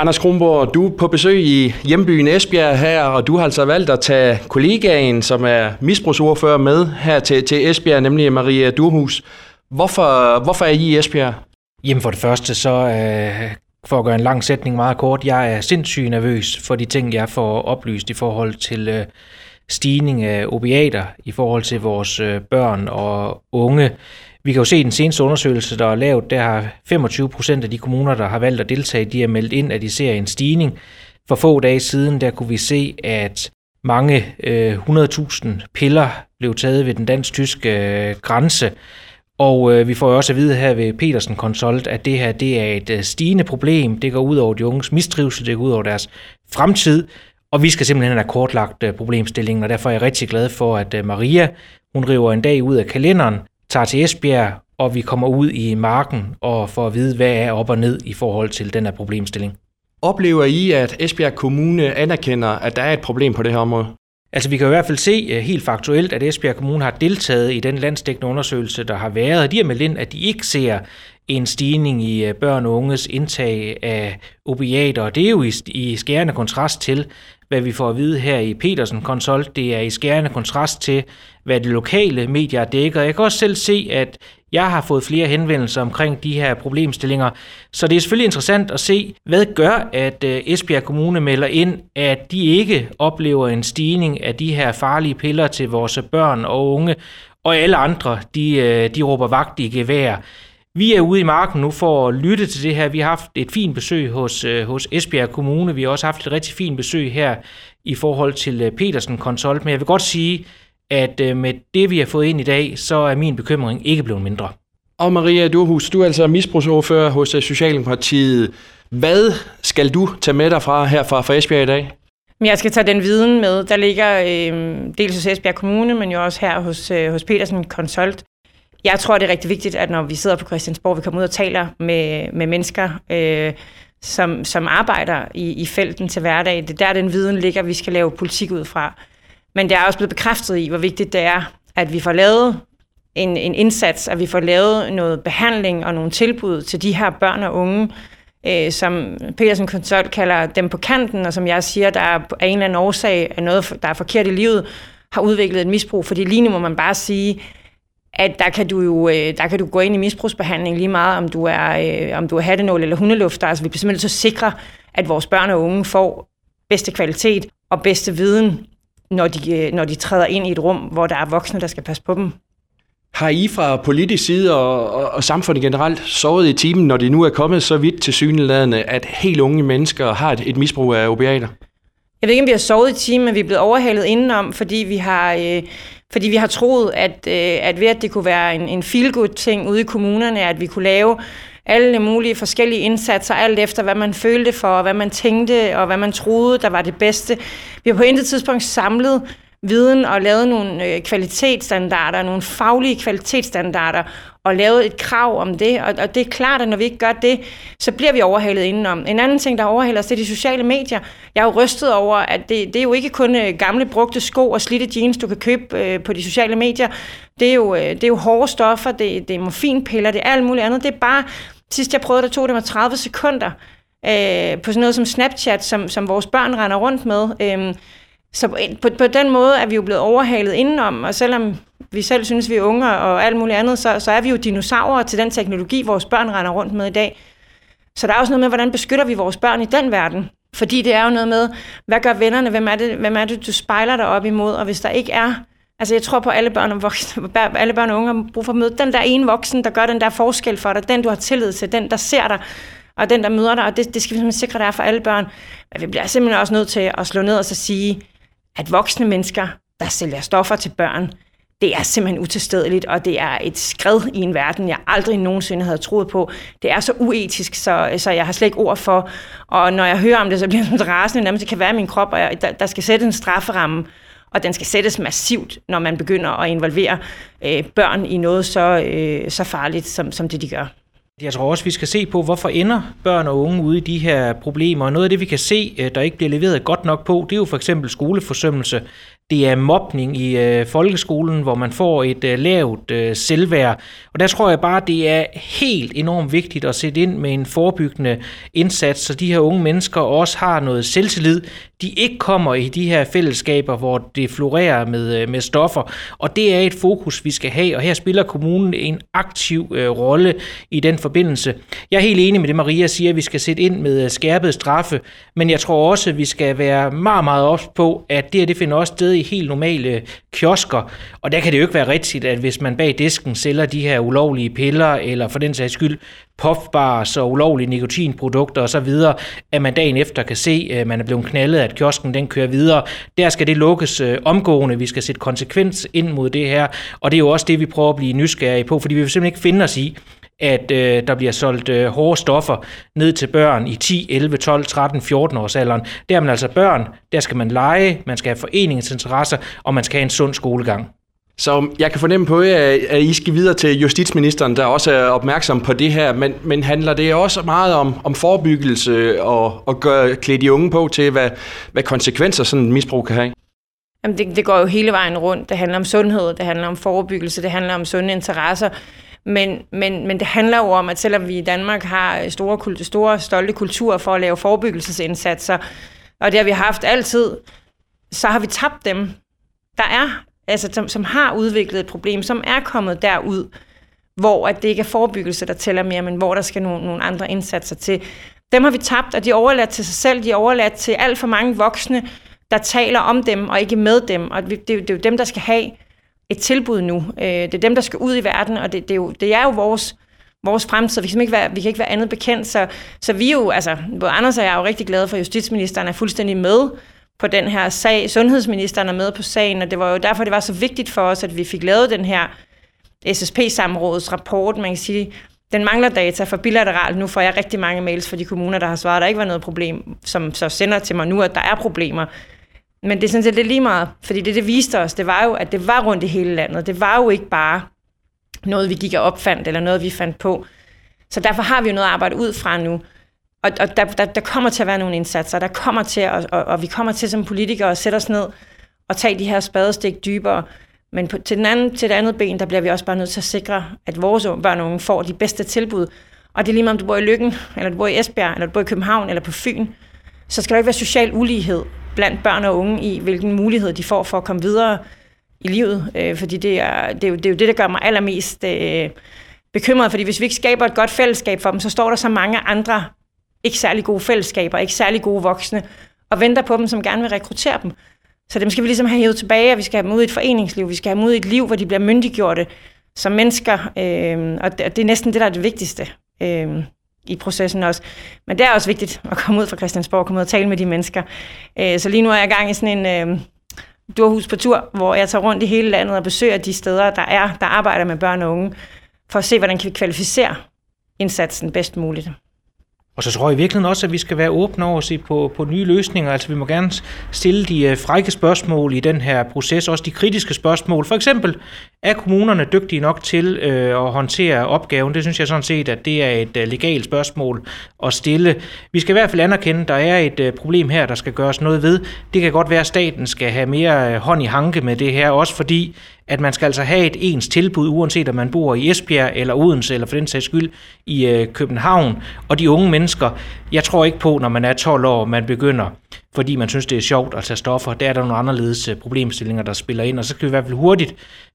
Anders Kronborg, du er på besøg i hjembyen Esbjerg her, og du har altså valgt at tage kollegaen, som er misbrugsordfører med her til, til Esbjerg, nemlig Maria Durhus. Hvorfor, hvorfor er I i Esbjerg? Jamen for det første, så øh, for at gøre en lang sætning meget kort, jeg er sindssygt nervøs for de ting, jeg får oplyst i forhold til øh, stigning af opiater, i forhold til vores øh, børn og unge. Vi kan jo se i den seneste undersøgelse, der er lavet, der har 25 procent af de kommuner, der har valgt at deltage, de har meldt ind, at de ser en stigning. For få dage siden, der kunne vi se, at mange øh, 100.000 piller blev taget ved den dansk-tyske øh, grænse. Og øh, vi får jo også at vide her ved Petersen Consult, at det her det er et øh, stigende problem. Det går ud over de unges mistrivsel, det går ud over deres fremtid. Og vi skal simpelthen have kortlagt øh, problemstillingen, og derfor er jeg rigtig glad for, at øh, Maria, hun river en dag ud af kalenderen, tager til Esbjerg, og vi kommer ud i marken og får at vide, hvad er op og ned i forhold til den her problemstilling. Oplever I, at Esbjerg Kommune anerkender, at der er et problem på det her område? Altså vi kan i hvert fald se uh, helt faktuelt, at Esbjerg Kommune har deltaget i den landsdækkende undersøgelse, der har været, og de har meldt ind, at de ikke ser en stigning i øh, børn og unges indtag af opiater, og det er jo i, i skærende kontrast til, hvad vi får at vide her i Petersen Consult. Det er i skærende kontrast til, hvad det lokale medier dækker. Jeg kan også selv se, at jeg har fået flere henvendelser omkring de her problemstillinger, så det er selvfølgelig interessant at se, hvad gør, at øh, Esbjerg Kommune melder ind, at de ikke oplever en stigning af de her farlige piller til vores børn og unge, og alle andre, de, øh, de råber vagt i gevær. Vi er ude i marken nu for at lytte til det her. Vi har haft et fint besøg hos, øh, hos Esbjerg Kommune. Vi har også haft et rigtig fint besøg her i forhold til Petersen Consult. Men jeg vil godt sige, at øh, med det, vi har fået ind i dag, så er min bekymring ikke blevet mindre. Og Maria Durhus, du er altså misbrugsordfører hos øh, Socialdemokratiet. Hvad skal du tage med dig fra her fra, fra Esbjerg i dag? Jeg skal tage den viden med, der ligger øh, dels hos Esbjerg Kommune, men jo også her hos, øh, hos Petersen Consult. Jeg tror, det er rigtig vigtigt, at når vi sidder på Christiansborg, vi kommer ud og taler med, med mennesker, øh, som, som arbejder i, i felten til hverdag. Det er der, den viden ligger, vi skal lave politik ud fra. Men det er også blevet bekræftet i, hvor vigtigt det er, at vi får lavet en, en indsats, at vi får lavet noget behandling og nogle tilbud til de her børn og unge, øh, som Petersen Konsult kalder dem på kanten, og som jeg siger, der er af en eller anden årsag af noget, der er forkert i livet, har udviklet et misbrug. Fordi lige nu må man bare sige, at der kan du jo øh, der kan du gå ind i misbrugsbehandling lige meget, om du er, øh, om du er hattenål eller hundelufter. Altså vi bliver simpelthen så sikre, at vores børn og unge får bedste kvalitet og bedste viden når de, øh, når de træder ind i et rum, hvor der er voksne, der skal passe på dem. Har I fra politisk side og, og, og samfundet generelt sovet i timen, når det nu er kommet så vidt til syneladende, at helt unge mennesker har et, et misbrug af opiater? Jeg ved ikke, om vi har sovet i timen, men vi er blevet overhalet indenom, fordi vi har, øh, fordi vi har troet, at, øh, at ved at det kunne være en, en feel-good ting ude i kommunerne, at vi kunne lave alle mulige forskellige indsatser, alt efter hvad man følte for, og hvad man tænkte, og hvad man troede, der var det bedste. Vi har på intet tidspunkt samlet viden og lavet nogle øh, kvalitetsstandarder, nogle faglige kvalitetsstandarder, og lavet et krav om det, og, og det er klart, at når vi ikke gør det, så bliver vi overhalet indenom. En anden ting, der overhaler os, det er de sociale medier. Jeg er jo rystet over, at det, det er jo ikke kun øh, gamle brugte sko og slidte jeans, du kan købe øh, på de sociale medier. Det er jo, øh, det er jo hårde stoffer, det, det er morfinpiller, det er alt muligt andet. Det er bare Sidst jeg prøvede, der tog det mig 30 sekunder øh, på sådan noget som Snapchat, som, som vores børn render rundt med. Øh, så på, på den måde er vi jo blevet overhalet indenom, og selvom vi selv synes, vi er unge og alt muligt andet, så, så er vi jo dinosaurer til den teknologi, vores børn render rundt med i dag. Så der er også noget med, hvordan beskytter vi vores børn i den verden. Fordi det er jo noget med, hvad gør vennerne, hvem er det, hvem er det du spejler dig op imod, og hvis der ikke er Altså, jeg tror på, at alle børn og, voksne, alle børn og unge har brug for at møde den der ene voksen, der gør den der forskel for dig, den du har tillid til, den der ser dig, og den der møder dig, og det, det skal vi simpelthen sikre, der er for alle børn. Men vi bliver simpelthen også nødt til at slå ned og så sige, at voksne mennesker, der sælger stoffer til børn, det er simpelthen utilstedeligt, og det er et skred i en verden, jeg aldrig nogensinde havde troet på. Det er så uetisk, så, så jeg har slet ikke ord for. Og når jeg hører om det, så bliver jeg sådan rasende, nærmest det kan være min krop, og jeg, der, der skal sætte en strafferamme og den skal sættes massivt, når man begynder at involvere øh, børn i noget så, øh, så farligt, som, som det de gør. Jeg tror også, vi skal se på, hvorfor ender børn og unge ude i de her problemer. Og noget af det, vi kan se, øh, der ikke bliver leveret godt nok på, det er jo for eksempel skoleforsømmelse det er mobning i øh, folkeskolen, hvor man får et øh, lavt øh, selvværd. Og der tror jeg bare, det er helt enormt vigtigt at sætte ind med en forebyggende indsats, så de her unge mennesker også har noget selvtillid. De ikke kommer i de her fællesskaber, hvor det florerer med, øh, med stoffer. Og det er et fokus, vi skal have, og her spiller kommunen en aktiv øh, rolle i den forbindelse. Jeg er helt enig med det, Maria siger, at vi skal sætte ind med øh, skærpet straffe, men jeg tror også, at vi skal være meget, meget ops på, at det her det finder også sted i helt normale kiosker. Og der kan det jo ikke være rigtigt, at hvis man bag disken sælger de her ulovlige piller, eller for den sags skyld puffbars og ulovlige nikotinprodukter osv., at man dagen efter kan se, at man er blevet knaldet, at kiosken den kører videre. Der skal det lukkes øh, omgående. Vi skal sætte konsekvens ind mod det her, og det er jo også det, vi prøver at blive nysgerrige på, fordi vi vil simpelthen ikke finde os i, at øh, der bliver solgt øh, hårde stoffer ned til børn i 10, 11, 12, 13, 14 års alderen. Der er man altså børn, der skal man lege, man skal have foreningsinteresser, og man skal have en sund skolegang. Så jeg kan fornemme på at I skal videre til justitsministeren, der også er opmærksom på det her, men, men handler det også meget om, om forebyggelse og, og gøre, klæde de unge på til, hvad, hvad konsekvenser sådan et misbrug kan have? Jamen det, det går jo hele vejen rundt. Det handler om sundhed, det handler om forebyggelse, det handler om sunde interesser. Men, men, men det handler jo om, at selvom vi i Danmark har store, store stolte kulturer for at lave forebyggelsesindsatser, og det har vi haft altid, så har vi tabt dem. Der er, altså som, som har udviklet et problem, som er kommet derud, hvor at det ikke er forebyggelse, der tæller mere, men hvor der skal nogle, nogle andre indsatser til. Dem har vi tabt, og de er overladt til sig selv, de er overladt til alt for mange voksne, der taler om dem og ikke med dem, og det, det er jo dem, der skal have et tilbud nu. Øh, det er dem, der skal ud i verden, og det, det, er, jo, det er jo vores, vores fremtid. Vi kan, ikke være, vi kan ikke være andet bekendt, så, så vi jo, altså, både Anders og jeg er jo rigtig glade for, at justitsministeren er fuldstændig med på den her sag. Sundhedsministeren er med på sagen, og det var jo derfor, det var så vigtigt for os, at vi fik lavet den her SSP-samrådets rapport. Man kan sige, den mangler data for bilateralt. Nu får jeg rigtig mange mails fra de kommuner, der har svaret, at der ikke var noget problem, som så sender til mig nu, at der er problemer. Men det er sådan set lidt lige meget, fordi det, det viste os, det var jo, at det var rundt i hele landet. Det var jo ikke bare noget, vi gik og opfandt, eller noget, vi fandt på. Så derfor har vi jo noget at arbejde ud fra nu. Og, og der, der, der kommer til at være nogle indsatser, der kommer til, at, og, og vi kommer til som politikere at sætte os ned og tage de her spadestik dybere. Men på, til, den anden, til det andet ben, der bliver vi også bare nødt til at sikre, at vores børn og unge får de bedste tilbud. Og det er lige meget, om du bor i Lykken, eller du bor i Esbjerg, eller du bor i København, eller på Fyn, så skal der ikke være social ulighed blandt børn og unge i, hvilken mulighed de får for at komme videre i livet. Øh, fordi det er, det, er jo, det er jo det, der gør mig allermest øh, bekymret, fordi hvis vi ikke skaber et godt fællesskab for dem, så står der så mange andre ikke særlig gode fællesskaber, ikke særlig gode voksne, og venter på dem, som gerne vil rekruttere dem. Så dem skal vi ligesom have hævet tilbage, og vi skal have dem ud i et foreningsliv, vi skal have dem ud i et liv, hvor de bliver myndiggjorte som mennesker, øh, og det, det er næsten det, der er det vigtigste. Øh, i processen også. Men det er også vigtigt at komme ud fra Christiansborg komme ud og tale med de mennesker. Øh, så lige nu er jeg i gang i sådan en øh, durhus på tur, hvor jeg tager rundt i hele landet og besøger de steder, der er, der arbejder med børn og unge, for at se, hvordan kan vi kvalificere indsatsen bedst muligt. Og så tror jeg i virkeligheden også, at vi skal være åbne over at se på, på nye løsninger. Altså vi må gerne stille de øh, frække spørgsmål i den her proces, også de kritiske spørgsmål. For eksempel, er kommunerne dygtige nok til øh, at håndtere opgaven? Det synes jeg sådan set, at det er et øh, legalt spørgsmål at stille. Vi skal i hvert fald anerkende, at der er et øh, problem her, der skal gøres noget ved. Det kan godt være, at staten skal have mere øh, hånd i hanke med det her, også fordi at man skal altså have et ens tilbud, uanset om man bor i Esbjerg eller Odense, eller for den sags skyld i øh, København. Og de unge mennesker, jeg tror ikke på, når man er 12 år, man begynder, fordi man synes, det er sjovt at tage stoffer. Der er der nogle anderledes øh, problemstillinger, der spiller ind, og så skal vi i hvert fald hurtigt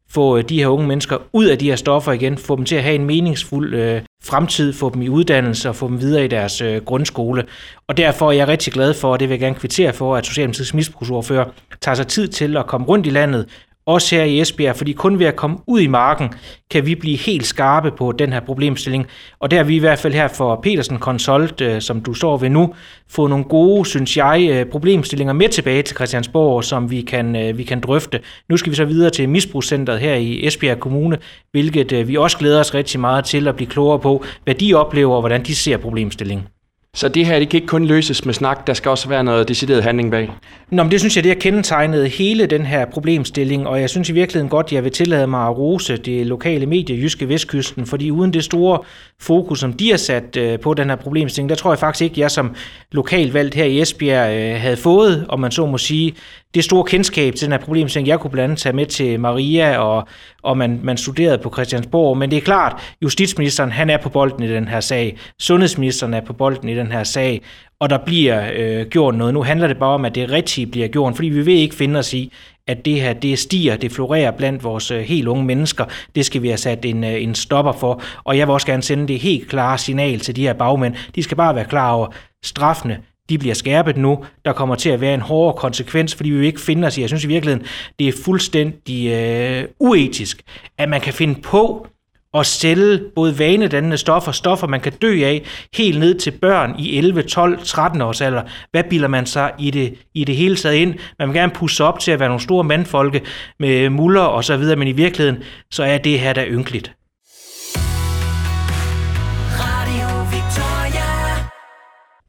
få øh, de her unge mennesker ud af de her stoffer igen, få dem til at have en meningsfuld øh, fremtid, få dem i uddannelse og få dem videre i deres øh, grundskole. Og derfor er jeg rigtig glad for, og det vil jeg gerne kvittere for, at Socialdemokratiets misbrugsordfører tager sig tid til at komme rundt i landet også her i Esbjerg, fordi kun ved at komme ud i marken, kan vi blive helt skarpe på den her problemstilling. Og der har vi i hvert fald her for Petersen Consult, øh, som du står ved nu, fået nogle gode, synes jeg, øh, problemstillinger med tilbage til Christiansborg, som vi kan, øh, vi kan drøfte. Nu skal vi så videre til Misbrugscenteret her i Esbjerg Kommune, hvilket øh, vi også glæder os rigtig meget til at blive klogere på, hvad de oplever og hvordan de ser problemstillingen. Så det her det kan ikke kun løses med snak, der skal også være noget decideret handling bag. Nå, men det synes jeg, det har kendetegnet hele den her problemstilling, og jeg synes i virkeligheden godt, jeg vil tillade mig at rose det lokale medie Jyske Vestkysten, fordi uden det store fokus, som de har sat øh, på den her problemstilling, der tror jeg faktisk ikke, jeg som lokalvalgt her i Esbjerg øh, havde fået, om man så må sige, det store kendskab til den her problemstilling. Jeg kunne blandt andet tage med til Maria, og, og man, man studerede på Christiansborg, men det er klart, justitsministeren han er på bolden i den her sag, sundhedsministeren er på bolden i den her sag, og der bliver øh, gjort noget. Nu handler det bare om, at det rigtige bliver gjort, fordi vi vil ikke finde os i, at det her det stiger, det florerer blandt vores øh, helt unge mennesker. Det skal vi have sat en, øh, en stopper for. Og jeg vil også gerne sende det helt klare signal til de her bagmænd. De skal bare være klar over, straffene de bliver skærpet nu. Der kommer til at være en hårdere konsekvens, fordi vi vil ikke finde os i. Jeg synes i virkeligheden, det er fuldstændig øh, uetisk, at man kan finde på at sælge både vanedannende stoffer, stoffer man kan dø af, helt ned til børn i 11, 12, 13 års alder. Hvad bilder man sig i det, i det hele taget ind? Man vil gerne pusse op til at være nogle store mandfolke med muller og så videre, men i virkeligheden, så er det her da ynkeligt.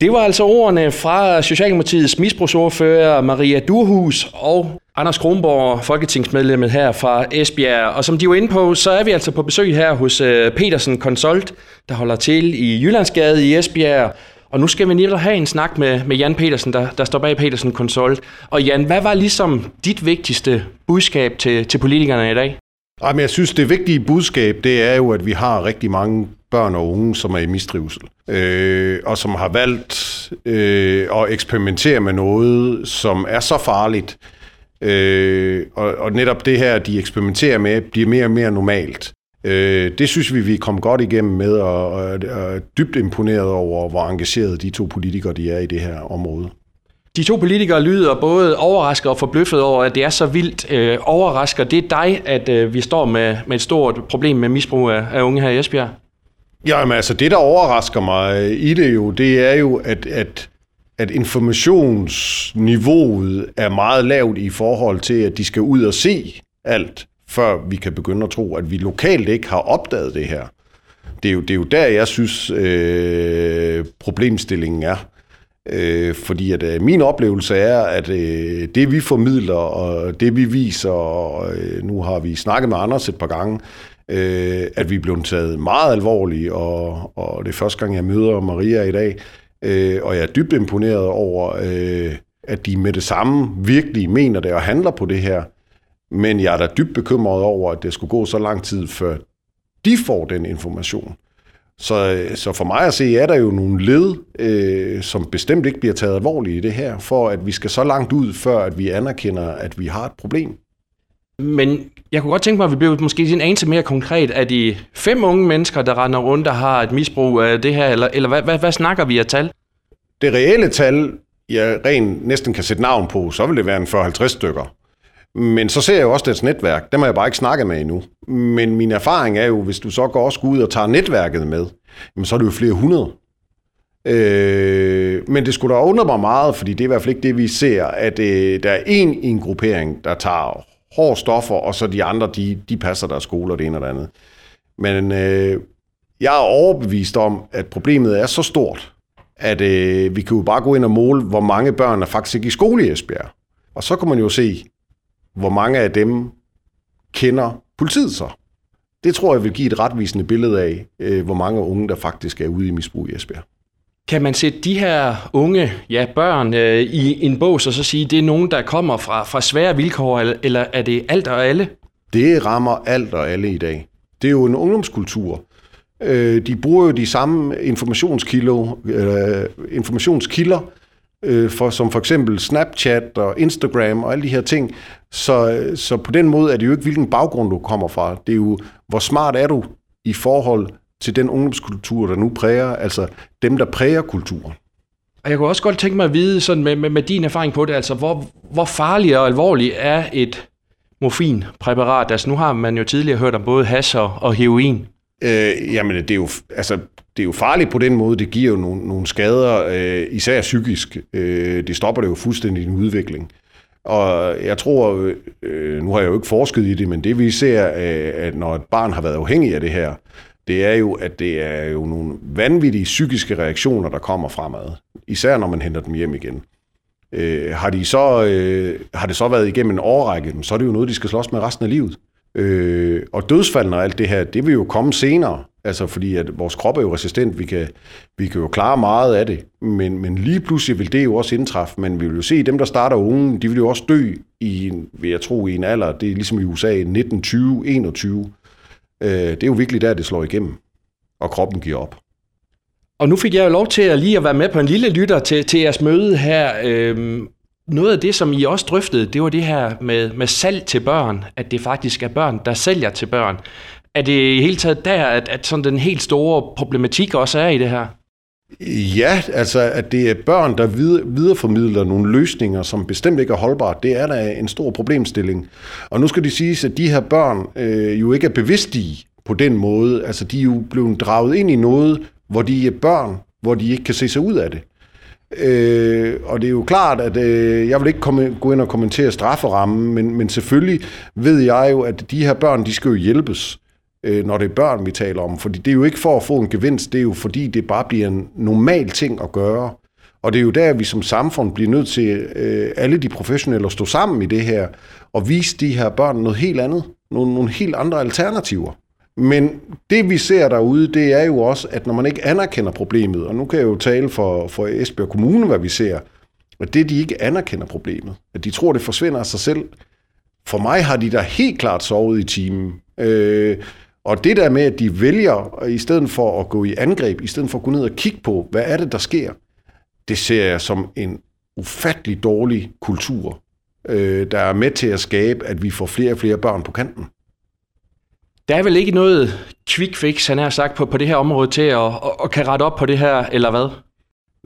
Det var altså ordene fra Socialdemokratiets misbrugsordfører Maria Durhus og Anders Kronborg, folketingsmedlemmet her fra Esbjerg. Og som de var inde på, så er vi altså på besøg her hos øh, Petersen Consult, der holder til i Jyllandsgade i Esbjerg. Og nu skal vi lige have en snak med, med Jan Petersen, der, der står bag Petersen Consult. Og Jan, hvad var ligesom dit vigtigste budskab til, til politikerne i dag? Jamen, jeg synes, det vigtige budskab, det er jo, at vi har rigtig mange børn og unge, som er i mistrivsel, øh, og som har valgt øh, at eksperimentere med noget, som er så farligt, øh, og, og netop det her, de eksperimenterer med, bliver mere og mere normalt. Øh, det synes vi, vi kom godt igennem med, og, og, og er dybt imponeret over, hvor engagerede de to politikere de er i det her område. De to politikere lyder både overrasket og forbløffet over, at det er så vildt. Øh, overrasker det dig, at øh, vi står med, med et stort problem med misbrug af, af unge her i Esbjerg? Jamen altså, det der overrasker mig i det jo, det er jo, at, at, at informationsniveauet er meget lavt i forhold til, at de skal ud og se alt, før vi kan begynde at tro, at vi lokalt ikke har opdaget det her. Det er jo, det er jo der, jeg synes, øh, problemstillingen er. Øh, fordi at øh, min oplevelse er, at øh, det vi formidler og det vi viser, og øh, nu har vi snakket med Anders et par gange, øh, Øh, at vi er blevet taget meget alvorligt, og, og det er første gang, jeg møder Maria i dag, øh, og jeg er dybt imponeret over, øh, at de med det samme virkelig mener det og handler på det her. Men jeg er da dybt bekymret over, at det skulle gå så lang tid, før de får den information. Så, så for mig at se, er der jo nogle led, øh, som bestemt ikke bliver taget alvorligt i det her, for at vi skal så langt ud, før at vi anerkender, at vi har et problem. Men jeg kunne godt tænke mig, at vi blev måske en anelse mere konkret. Er de fem unge mennesker, der render rundt, og har et misbrug af det her, eller, eller hvad, hvad, hvad snakker vi af tal? Det reelle tal, jeg rent næsten kan sætte navn på, så vil det være en 40-50 stykker. Men så ser jeg jo også deres netværk. Dem har jeg bare ikke snakket med endnu. Men min erfaring er jo, hvis du så går også ud og tager netværket med, jamen så er det jo flere hundrede. Øh, men det skulle da undre mig meget, fordi det er i hvert fald ikke det, vi ser, at øh, der er en i en gruppering, der tager hårde stoffer, og så de andre, de, de passer deres skole og det ene og det andet. Men øh, jeg er overbevist om, at problemet er så stort, at øh, vi kan jo bare gå ind og måle, hvor mange børn er faktisk ikke i skole i Esbjerg. Og så kan man jo se, hvor mange af dem kender politiet så. Det tror jeg vil give et retvisende billede af, øh, hvor mange unge, der faktisk er ude i misbrug i Esbjerg. Kan man sætte de her unge ja, børn øh, i en bås og så sige, det er nogen, der kommer fra, fra svære vilkår, eller er det alt og alle? Det rammer alt og alle i dag. Det er jo en ungdomskultur. Øh, de bruger jo de samme informationskilder, øh, informationskilder øh, for, som for eksempel Snapchat og Instagram og alle de her ting. Så, øh, så på den måde er det jo ikke, hvilken baggrund du kommer fra. Det er jo, hvor smart er du i forhold til den ungdomskultur, der nu præger, altså dem, der præger kulturen. Og jeg kunne også godt tænke mig at vide, sådan med, med, med din erfaring på det, altså hvor, hvor farlig og alvorlig er et morfinpræparat? Altså nu har man jo tidligere hørt om både hash og, og heroin. Øh, jamen det er, jo, altså, det er jo farligt på den måde, det giver jo nogle, nogle skader, øh, især psykisk. Øh, det stopper det jo fuldstændig en udvikling. Og jeg tror, øh, nu har jeg jo ikke forsket i det, men det vi ser, øh, at når et barn har været afhængig af det her, det er jo, at det er jo nogle vanvittige psykiske reaktioner, der kommer fremad. Især når man henter dem hjem igen. Øh, har, de så, øh, har det så været igennem en årrække, så er det jo noget, de skal slås med resten af livet. Øh, og dødsfaldene og alt det her, det vil jo komme senere. Altså fordi at vores krop er jo resistent, vi kan, vi kan jo klare meget af det, men, men lige pludselig vil det jo også indtræffe, men vi vil jo se, at dem, der starter unge, de vil jo også dø i, en, vil jeg tro, i en alder, det er ligesom i USA, 19, 20, 21. Øh, det er jo virkelig der, det slår igennem, og kroppen giver op. Og nu fik jeg jo lov til at lige at være med på en lille lytter til, til jeres møde her. Øhm, noget af det, som I også drøftede, det var det her med, med salg til børn, at det faktisk er børn, der sælger til børn. Er det i hele taget der, at, at sådan den helt store problematik også er i det her? Ja, altså at det er børn, der videreformidler nogle løsninger, som bestemt ikke er holdbare, det er da en stor problemstilling. Og nu skal det siges, at de her børn øh, jo ikke er bevidste på den måde. Altså de er jo blevet draget ind i noget, hvor de er børn, hvor de ikke kan se sig ud af det. Øh, og det er jo klart, at øh, jeg vil ikke komme, gå ind og kommentere strafferammen, men, men selvfølgelig ved jeg jo, at de her børn, de skal jo hjælpes øh, når det er børn, vi taler om. Fordi det er jo ikke for at få en gevinst, det er jo fordi, det bare bliver en normal ting at gøre. Og det er jo der, vi som samfund bliver nødt til, øh, alle de professionelle, at stå sammen i det her, og vise de her børn noget helt andet, nogle, nogle helt andre alternativer. Men det vi ser derude, det er jo også, at når man ikke anerkender problemet, og nu kan jeg jo tale for, for Esbjerg Kommune, hvad vi ser, at det de ikke anerkender problemet, at de tror, det forsvinder af sig selv. For mig har de da helt klart sovet i timen. Øh, og det der med, at de vælger, i stedet for at gå i angreb, i stedet for at gå ned og kigge på, hvad er det, der sker, det ser jeg som en ufattelig dårlig kultur, øh, der er med til at skabe, at vi får flere og flere børn på kanten. Der er vel ikke noget quick fix, han har sagt, på, på det her område til at, at, at kan rette op på det her, eller hvad?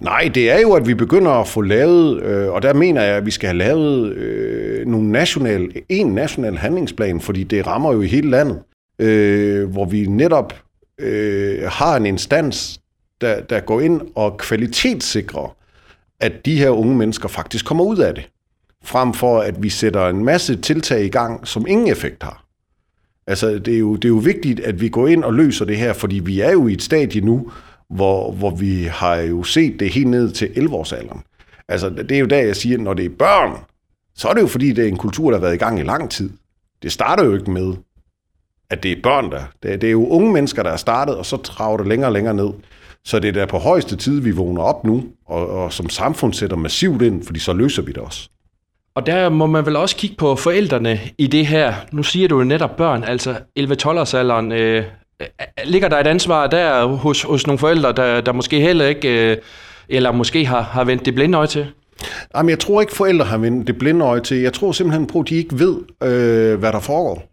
Nej, det er jo, at vi begynder at få lavet, øh, og der mener jeg, at vi skal have lavet øh, nogle national, en national handlingsplan, fordi det rammer jo i hele landet øh, hvor vi netop øh, har en instans, der, der går ind og kvalitetssikrer, at de her unge mennesker faktisk kommer ud af det. Frem for at vi sætter en masse tiltag i gang, som ingen effekt har. Altså, det er, jo, det er jo vigtigt, at vi går ind og løser det her, fordi vi er jo i et stadie nu, hvor, hvor vi har jo set det helt ned til 11-årsalderen. Altså, det er jo der, jeg siger, at når det er børn, så er det jo fordi, det er en kultur, der har været i gang i lang tid. Det starter jo ikke med, at det er børn, der. Det er, det er jo unge mennesker, der er startet, og så trager det længere og længere ned. Så det er der på højeste tid, vi vågner op nu, og, og som samfund sætter massivt ind, fordi så løser vi det også. Og der må man vel også kigge på forældrene i det her. Nu siger du jo netop børn, altså 11-12-årsalderen. Øh, ligger der et ansvar der hos, hos nogle forældre, der, der måske heller ikke, øh, eller måske har, har vendt det blinde øje til? Jamen, jeg tror ikke, forældre har vendt det blinde øje til. Jeg tror simpelthen på, at de ikke ved, øh, hvad der foregår.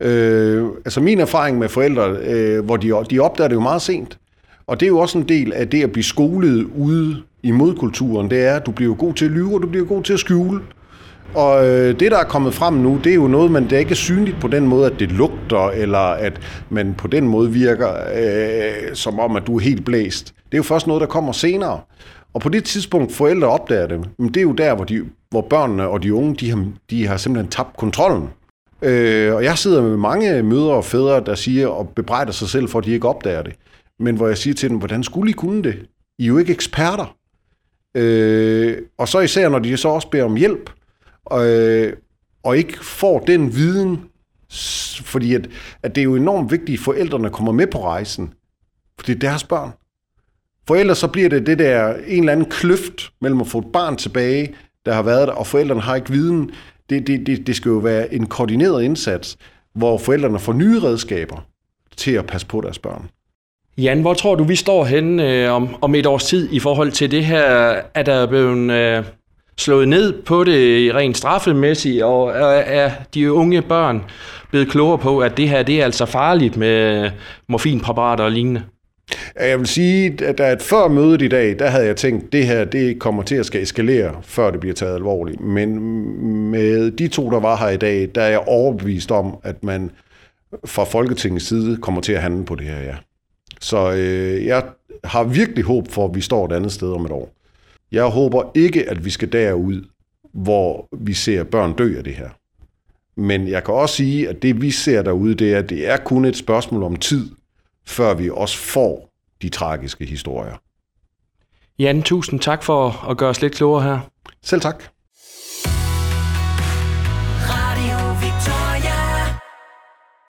Øh, altså min erfaring med forældre, øh, hvor de, de opdager det jo meget sent. Og det er jo også en del af det at blive skolet ude i modkulturen, det er, at du bliver god til at lyve, og du bliver god til at skjule. Og øh, det, der er kommet frem nu, det er jo noget, man det er ikke er synligt på den måde, at det lugter, eller at man på den måde virker øh, som om, at du er helt blæst. Det er jo først noget, der kommer senere. Og på det tidspunkt, forældre opdager det, men det er jo der, hvor, de, hvor børnene og de unge, de har, de har simpelthen tabt kontrollen. Øh, og jeg sidder med mange mødre og fædre, der siger og bebrejder sig selv for, at de ikke opdager det. Men hvor jeg siger til dem, hvordan skulle I kunne det? I er jo ikke eksperter. Øh, og så især, når de så også beder om hjælp, øh, og ikke får den viden, fordi at, at det er jo enormt vigtigt, at forældrene kommer med på rejsen, for det er deres børn. For ellers så bliver det det der en eller anden kløft mellem at få et barn tilbage, der har været der, og forældrene har ikke viden det, det, det, det skal jo være en koordineret indsats, hvor forældrene får nye redskaber til at passe på deres børn. Jan, hvor tror du, vi står henne øh, om, om et års tid i forhold til det her? Er der blevet øh, slået ned på det rent straffemæssigt, og er, er de unge børn blevet klogere på, at det her det er altså farligt med morfinpræparater og lignende? Jeg vil sige, at der et før mødet i dag, der havde jeg tænkt, at det her det kommer til at skal eskalere, før det bliver taget alvorligt. Men med de to, der var her i dag, der er jeg overbevist om, at man fra Folketingets side kommer til at handle på det her, ja. Så øh, jeg har virkelig håb for, at vi står et andet sted om et år. Jeg håber ikke, at vi skal derud, hvor vi ser børn dø af det her. Men jeg kan også sige, at det vi ser derude, det er, at det er kun et spørgsmål om tid, før vi også får de tragiske historier. Jan, tusind tak for at gøre os lidt klogere her. Selv tak.